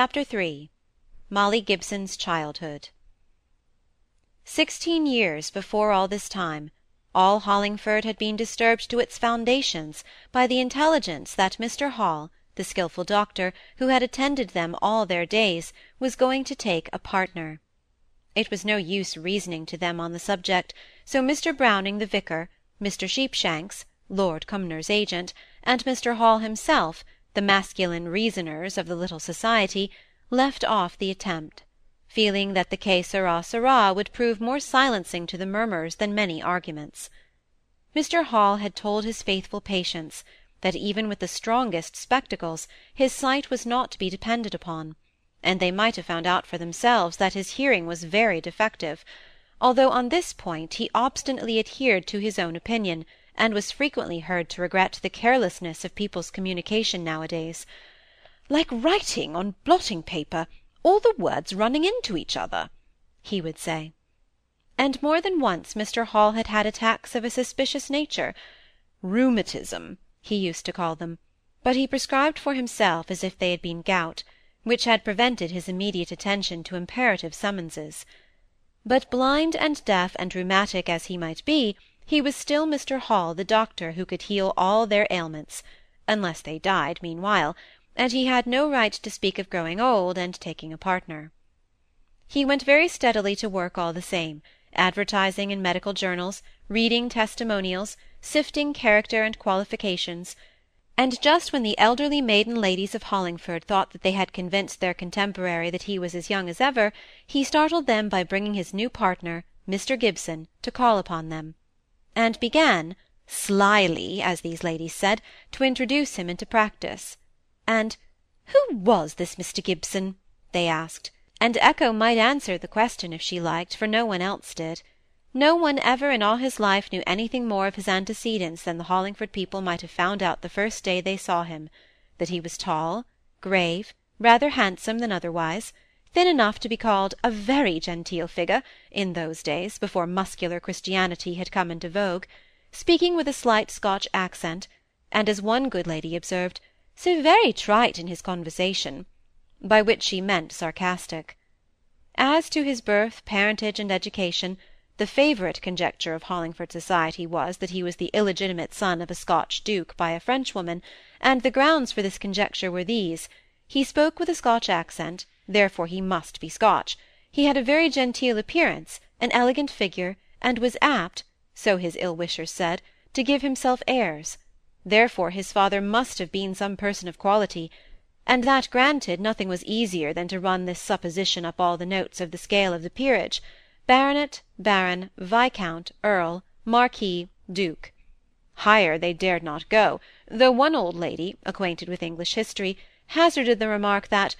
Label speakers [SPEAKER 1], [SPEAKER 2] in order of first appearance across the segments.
[SPEAKER 1] Chapter III Molly Gibson's Childhood Sixteen years before all this time, all Hollingford had been disturbed to its foundations by the intelligence that Mr. Hall, the skilful doctor, who had attended them all their days, was going to take a partner. It was no use reasoning to them on the subject, so Mr. Browning the vicar, Mr. Sheepshanks, Lord Cumnor's agent, and Mr. Hall himself, the masculine reasoners of the little society, left off the attempt, feeling that the que sera sera would prove more silencing to the murmurs than many arguments. Mr. Hall had told his faithful patients that even with the strongest spectacles his sight was not to be depended upon, and they might have found out for themselves that his hearing was very defective, although on this point he obstinately adhered to his own opinion, and was frequently heard to regret the carelessness of people's communication nowadays. "Like writing on blotting paper, all the words running into each other," he would say. And more than once Mr. Hall had had attacks of a suspicious nature. Rheumatism, he used to call them, but he prescribed for himself as if they had been gout, which had prevented his immediate attention to imperative summonses. But blind and deaf and rheumatic as he might be, he was still Mr. Hall the doctor who could heal all their ailments, unless they died meanwhile, and he had no right to speak of growing old and taking a partner. He went very steadily to work all the same, advertising in medical journals, reading testimonials, sifting character and qualifications, and just when the elderly maiden ladies of Hollingford thought that they had convinced their contemporary that he was as young as ever, he startled them by bringing his new partner, Mr. Gibson, to call upon them and began, slyly, as these ladies said, to introduce him into practice. And who was this Mr. Gibson? they asked, and Echo might answer the question if she liked, for no one else did. No one ever in all his life knew anything more of his antecedents than the Hollingford people might have found out the first day they saw him: that he was tall, grave, rather handsome than otherwise, thin enough to be called a very genteel figure in those days, before muscular Christianity had come into vogue, speaking with a slight Scotch accent, and as one good lady observed, so very trite in his conversation, by which she meant sarcastic. As to his birth, parentage, and education, the favourite conjecture of Hollingford society was that he was the illegitimate son of a Scotch duke by a Frenchwoman, and the grounds for this conjecture were these: he spoke with a Scotch accent therefore he must be Scotch; he had a very genteel appearance, an elegant figure, and was apt, so his ill-wishers said, to give himself airs; therefore his father must have been some person of quality; and that granted, nothing was easier than to run this supposition up all the notes of the scale of the peerage. Baronet, baron, viscount, earl, marquis, duke. Higher they dared not go, though one old lady, acquainted with English history, hazarded the remark that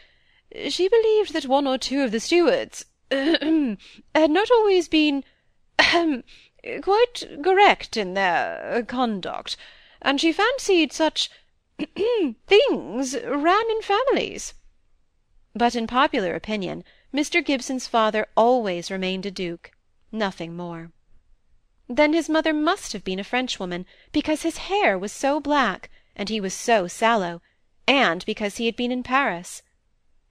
[SPEAKER 1] she believed that one or two of the Stuarts had not always been quite correct in their conduct, and she fancied such things ran in families. But in popular opinion, Mr. Gibson's father always remained a duke, nothing more. Then his mother must have been a Frenchwoman, because his hair was so black, and he was so sallow, and because he had been in Paris.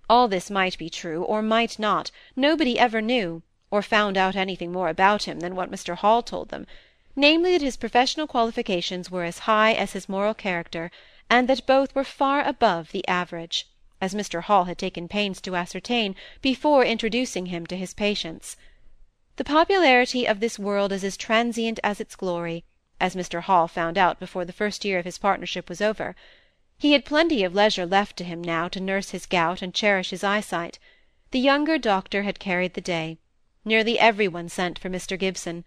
[SPEAKER 1] All this might be true, or might not, nobody ever knew, or found out anything more about him than what Mr. Hall told them; namely that his professional qualifications were as high as his moral character, and that both were far above the average, as Mr. Hall had taken pains to ascertain before introducing him to his patients. The popularity of this world is as transient as its glory, as Mr. Hall found out before the first year of his partnership was over. He had plenty of leisure left to him now to nurse his gout and cherish his eyesight. The younger doctor had carried the day. Nearly every one sent for Mr. Gibson.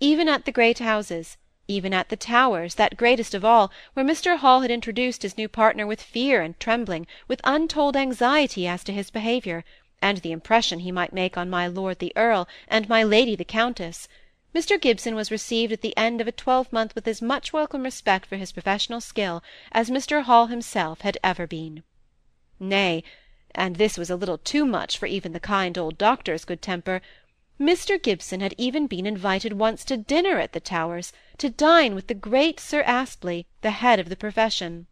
[SPEAKER 1] Even at the great houses, even at the Towers, that greatest of all, where Mr. Hall had introduced his new partner with fear and trembling, with untold anxiety as to his behaviour, and the impression he might make on my lord the Earl, and my lady the Countess. Mr. Gibson was received at the end of a twelvemonth with as much welcome respect for his professional skill as Mr. Hall himself had ever been. Nay, and this was a little too much for even the kind old doctor's good temper, Mr. Gibson had even been invited once to dinner at the Towers, to dine with the great Sir Astley, the head of the profession.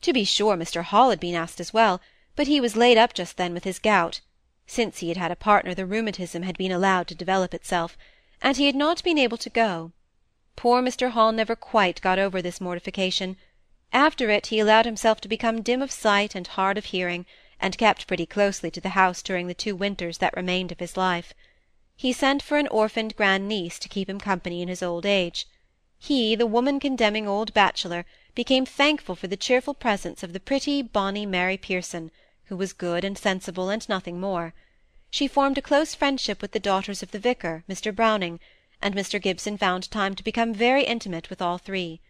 [SPEAKER 1] To be sure Mr. Hall had been asked as well, but he was laid up just then with his gout. Since he had had a partner the rheumatism had been allowed to develop itself, and he had not been able to go. Poor Mr. Hall never quite got over this mortification. After it he allowed himself to become dim of sight and hard of hearing, and kept pretty closely to the house during the two winters that remained of his life. He sent for an orphaned grand-niece to keep him company in his old age. He, the woman-condemning old bachelor, became thankful for the cheerful presence of the pretty, bonny Mary Pearson, who was good and sensible and nothing more. She formed a close friendship with the daughters of the vicar, Mr. Browning, and Mr. Gibson found time to become very intimate with all three.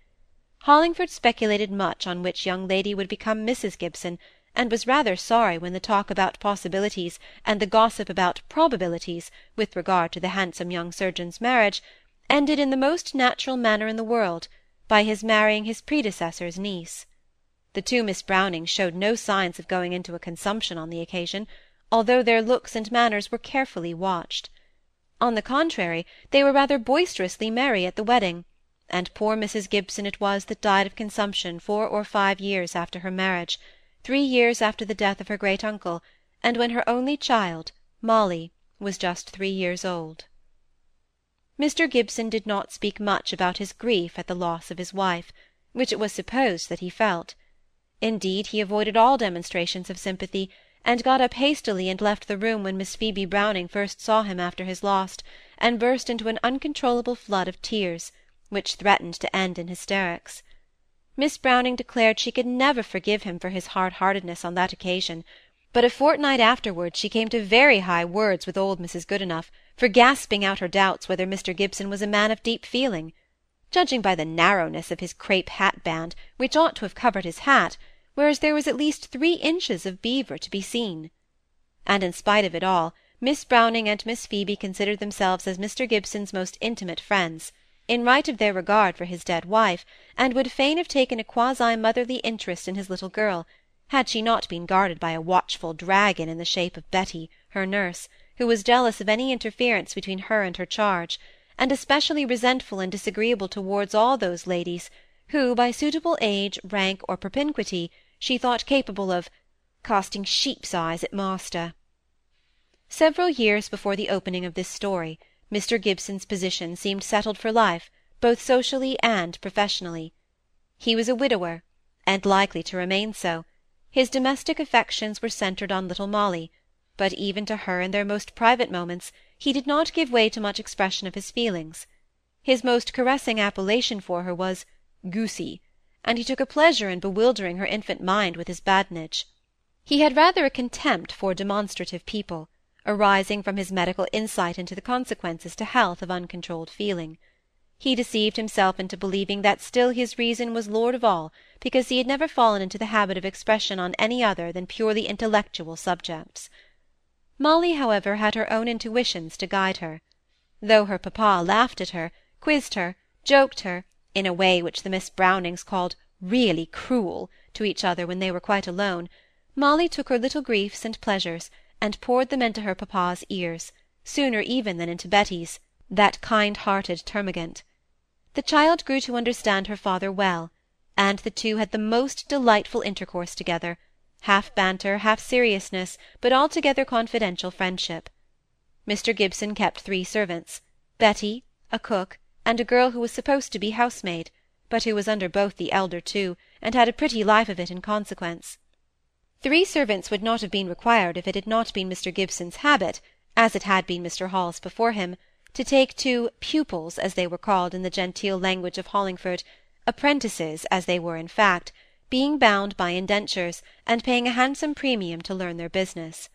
[SPEAKER 1] Hollingford speculated much on which young lady would become Mrs. Gibson, and was rather sorry when the talk about possibilities and the gossip about probabilities with regard to the handsome young surgeon's marriage ended in the most natural manner in the world, by his marrying his predecessor's niece. The two Miss Brownings showed no signs of going into a consumption on the occasion, although their looks and manners were carefully watched. On the contrary, they were rather boisterously merry at the wedding, and poor Mrs. Gibson it was that died of consumption four or five years after her marriage, three years after the death of her great uncle, and when her only child, Molly, was just three years old. Mr. Gibson did not speak much about his grief at the loss of his wife, which it was supposed that he felt. Indeed, he avoided all demonstrations of sympathy, and got up hastily and left the room when Miss Phoebe Browning first saw him after his loss, and burst into an uncontrollable flood of tears, which threatened to end in hysterics. Miss Browning declared she could never forgive him for his hard-heartedness on that occasion, but a fortnight afterwards she came to very high words with old Mrs. Goodenough for gasping out her doubts whether Mr. Gibson was a man of deep feeling. Judging by the narrowness of his crape hat-band, which ought to have covered his hat, whereas there was at least three inches of beaver to be seen. And in spite of it all, Miss Browning and Miss Phoebe considered themselves as Mr. Gibson's most intimate friends in right of their regard for his dead wife, and would fain have taken a quasi-motherly interest in his little girl, had she not been guarded by a watchful dragon in the shape of Betty, her nurse, who was jealous of any interference between her and her charge, and especially resentful and disagreeable towards all those ladies who, by suitable age, rank, or propinquity, she thought capable of casting sheep's eyes at master. Several years before the opening of this story, Mr. Gibson's position seemed settled for life, both socially and professionally. He was a widower, and likely to remain so; his domestic affections were centred on little Molly, but even to her in their most private moments he did not give way to much expression of his feelings. His most caressing appellation for her was "Goosey," and he took a pleasure in bewildering her infant mind with his badinage. He had rather a contempt for demonstrative people arising from his medical insight into the consequences to health of uncontrolled feeling. He deceived himself into believing that still his reason was lord of all, because he had never fallen into the habit of expression on any other than purely intellectual subjects. Molly, however, had her own intuitions to guide her. Though her papa laughed at her, quizzed her, joked her, in a way which the Miss Brownings called really cruel to each other when they were quite alone, Molly took her little griefs and pleasures, and poured them into her papa's ears, sooner even than into Betty's, that kind-hearted termagant. The child grew to understand her father well, and the two had the most delightful intercourse together, half banter, half seriousness, but altogether confidential friendship. Mr. Gibson kept three servants, Betty, a cook, and a girl who was supposed to be housemaid, but who was under both the elder two, and had a pretty life of it in consequence. Three servants would not have been required if it had not been Mr. Gibson's habit, as it had been Mr. Hall's before him, to take two pupils, as they were called in the genteel language of Hollingford, apprentices as they were in fact, being bound by indentures, and paying a handsome premium to learn their business.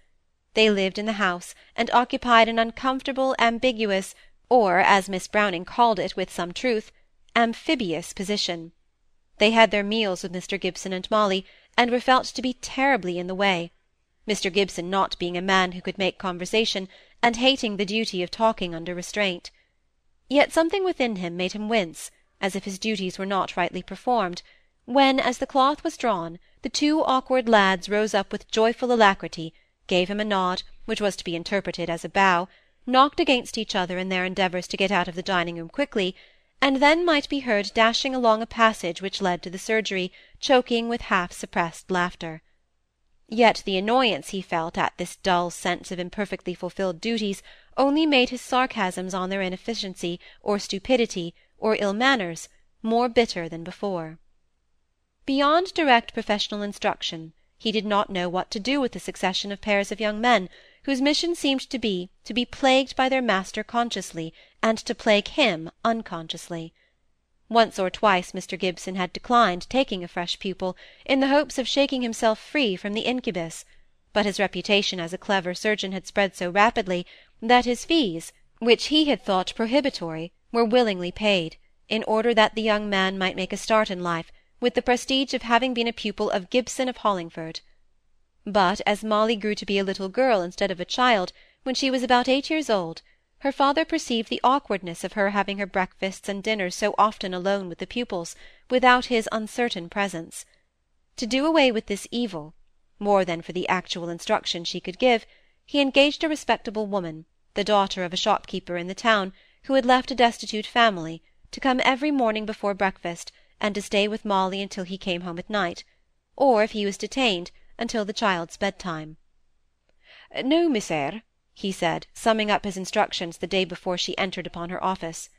[SPEAKER 1] They lived in the house, and occupied an uncomfortable, ambiguous, or, as Miss Browning called it with some truth, amphibious position. They had their meals with Mr. Gibson and Molly, and were felt to be terribly in the way, Mr. Gibson not being a man who could make conversation, and hating the duty of talking under restraint. Yet something within him made him wince, as if his duties were not rightly performed, when, as the cloth was drawn, the two awkward lads rose up with joyful alacrity, gave him a nod, which was to be interpreted as a bow, knocked against each other in their endeavours to get out of the dining-room quickly, and then might be heard dashing along a passage which led to the surgery, choking with half-suppressed laughter. Yet the annoyance he felt at this dull sense of imperfectly fulfilled duties only made his sarcasms on their inefficiency, or stupidity, or ill manners, more bitter than before. Beyond direct professional instruction, he did not know what to do with the succession of pairs of young men, whose mission seemed to be to be plagued by their master consciously, and to plague him unconsciously. Once or twice Mr. Gibson had declined taking a fresh pupil, in the hopes of shaking himself free from the incubus, but his reputation as a clever surgeon had spread so rapidly that his fees, which he had thought prohibitory, were willingly paid, in order that the young man might make a start in life with the prestige of having been a pupil of Gibson of Hollingford. But as Molly grew to be a little girl instead of a child, when she was about eight years old, her father perceived the awkwardness of her having her breakfasts and dinners so often alone with the pupils, without his uncertain presence. To do away with this evil, more than for the actual instruction she could give, he engaged a respectable woman, the daughter of a shopkeeper in the town, who had left a destitute family, to come every morning before breakfast, and to stay with Molly until he came home at night, or, if he was detained, until the child's bedtime. "No, Miss Eyre," he said, summing up his instructions the day before she entered upon her office.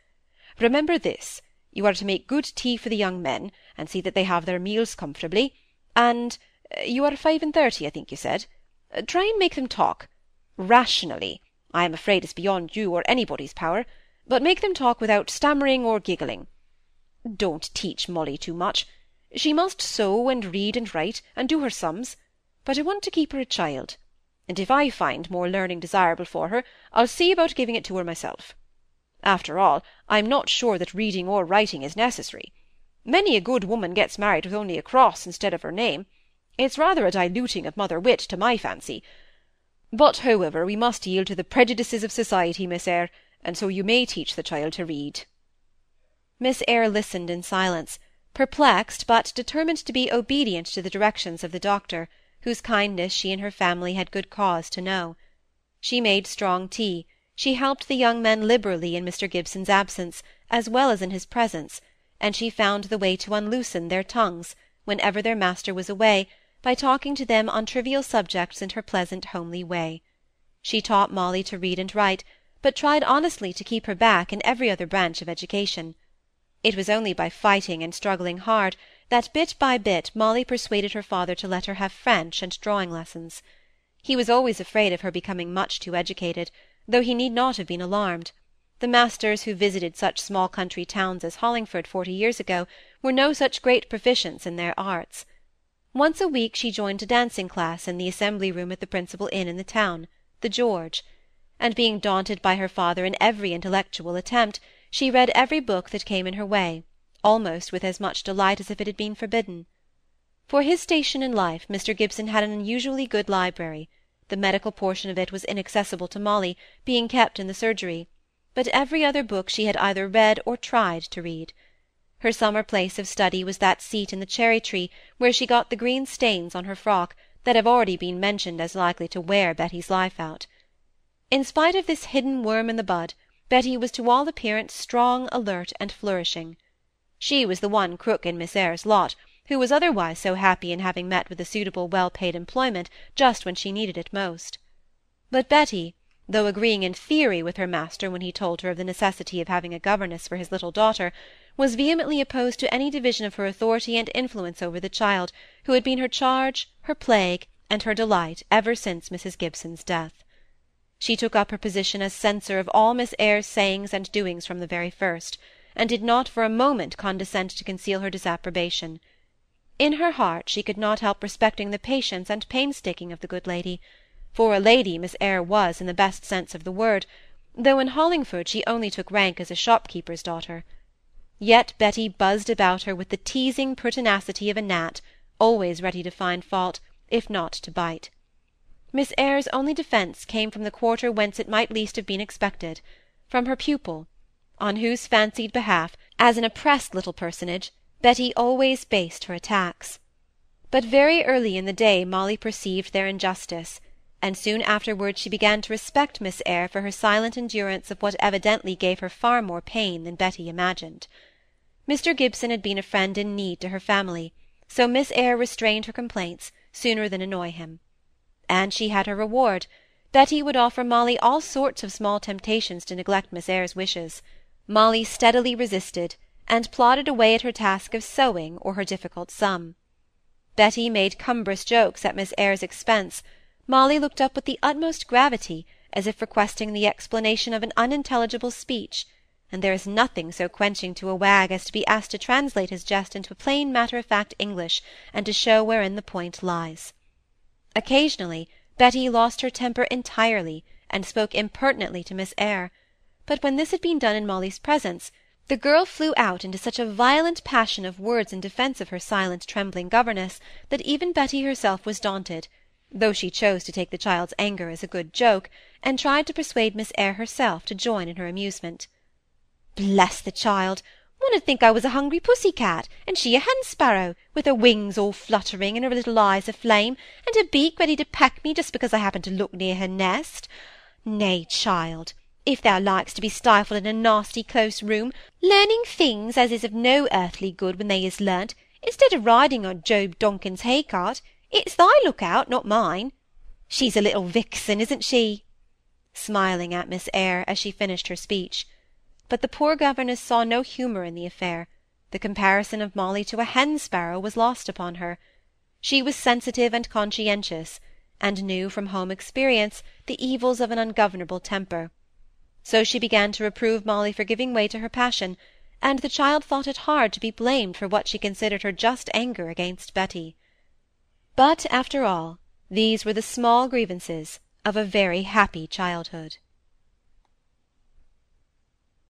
[SPEAKER 1] "Remember this: you are to make good tea for the young men, and see that they have their meals comfortably, and uh, you are five and thirty, I think you said. Uh, try and make them talk rationally, I am afraid is beyond you or anybody's power, but make them talk without stammering or giggling. Don't teach Molly too much. She must sew and read and write, and do her sums, but I want to keep her a child, and if I find more learning desirable for her, I'll see about giving it to her myself. After all, I'm not sure that reading or writing is necessary. Many a good woman gets married with only a cross instead of her name. It's rather a diluting of mother wit, to my fancy. But, however, we must yield to the prejudices of society, Miss Eyre, and so you may teach the child to read. Miss Eyre listened in silence, perplexed, but determined to be obedient to the directions of the doctor, whose kindness she and her family had good cause to know. She made strong tea, she helped the young men liberally in Mr. Gibson's absence, as well as in his presence, and she found the way to unloosen their tongues, whenever their master was away, by talking to them on trivial subjects in her pleasant homely way. She taught Molly to read and write, but tried honestly to keep her back in every other branch of education. It was only by fighting and struggling hard that bit by bit Molly persuaded her father to let her have French and drawing lessons. He was always afraid of her becoming much too educated, though he need not have been alarmed. The masters who visited such small country towns as Hollingford forty years ago were no such great proficients in their arts. Once a week she joined a dancing class in the assembly room at the principal inn in the town, the George; and being daunted by her father in every intellectual attempt, she read every book that came in her way, almost with as much delight as if it had been forbidden. For his station in life Mr. Gibson had an unusually good library; the medical portion of it was inaccessible to Molly, being kept in the surgery, but every other book she had either read or tried to read. Her summer place of study was that seat in the cherry-tree where she got the green stains on her frock that have already been mentioned as likely to wear Betty's life out. In spite of this hidden worm in the bud, Betty was to all appearance strong, alert, and flourishing. She was the one crook in Miss Eyre's lot, who was otherwise so happy in having met with a suitable well-paid employment just when she needed it most. But Betty, though agreeing in theory with her master when he told her of the necessity of having a governess for his little daughter, was vehemently opposed to any division of her authority and influence over the child, who had been her charge, her plague, and her delight ever since Mrs. Gibson's death. She took up her position as censor of all Miss Eyre's sayings and doings from the very first, and did not for a moment condescend to conceal her disapprobation. In her heart she could not help respecting the patience and painstaking of the good lady; for a lady Miss Eyre was in the best sense of the word, though in Hollingford she only took rank as a shopkeeper's daughter. Yet Betty buzzed about her with the teasing pertinacity of a gnat, always ready to find fault, if not to bite. Miss Eyre's only defence came from the quarter whence it might least have been expected, from her pupil, on whose fancied behalf, as an oppressed little personage, Betty always based her attacks. But very early in the day Molly perceived their injustice, and soon afterwards she began to respect Miss Eyre for her silent endurance of what evidently gave her far more pain than Betty imagined. Mr. Gibson had been a friend in need to her family, so Miss Eyre restrained her complaints, sooner than annoy him. and she had her reward. Betty would offer Molly all sorts of small temptations to neglect Miss Eyre's wishes. Molly steadily resisted, and plodded away at her task of sewing or her difficult sum. Betty made cumbrous jokes at Miss Eyre's expense. Molly looked up with the utmost gravity, as if requesting the explanation of an unintelligible speech, and there is nothing so quenching to a wag as to be asked to translate his jest into plain matter-of-fact English, and to show wherein the point lies. Occasionally Betty lost her temper entirely, and spoke impertinently to Miss Eyre; but when this had been done in Molly's presence, the girl flew out into such a violent passion of words in defence of her silent trembling governess that even Betty herself was daunted, though she chose to take the child's anger as a good joke, and tried to persuade Miss Eyre herself to join in her amusement. Bless the child! One 'ud think I was a hungry pussy-cat, and she a hen-sparrow, with her wings all fluttering, and her little eyes aflame, and her beak ready to peck me just because I happened to look near her nest. Nay, child! If thou likes to be stifled in a nasty close room, learning things as is of no earthly good when they is learnt, instead of riding on Job Donkin's hay-cart, it's thy look-out, not mine. She's a little vixen, isn't she? Smiling at Miss Eyre as she finished her speech. But the poor governess saw no humour in the affair. The comparison of Molly to a hen-sparrow was lost upon her. She was sensitive and conscientious, and knew from home experience the evils of an ungovernable temper. So she began to reprove Molly for giving way to her passion, and the child thought it hard to be blamed for what she considered her just anger against Betty. But, after all, these were the small grievances of a very happy childhood.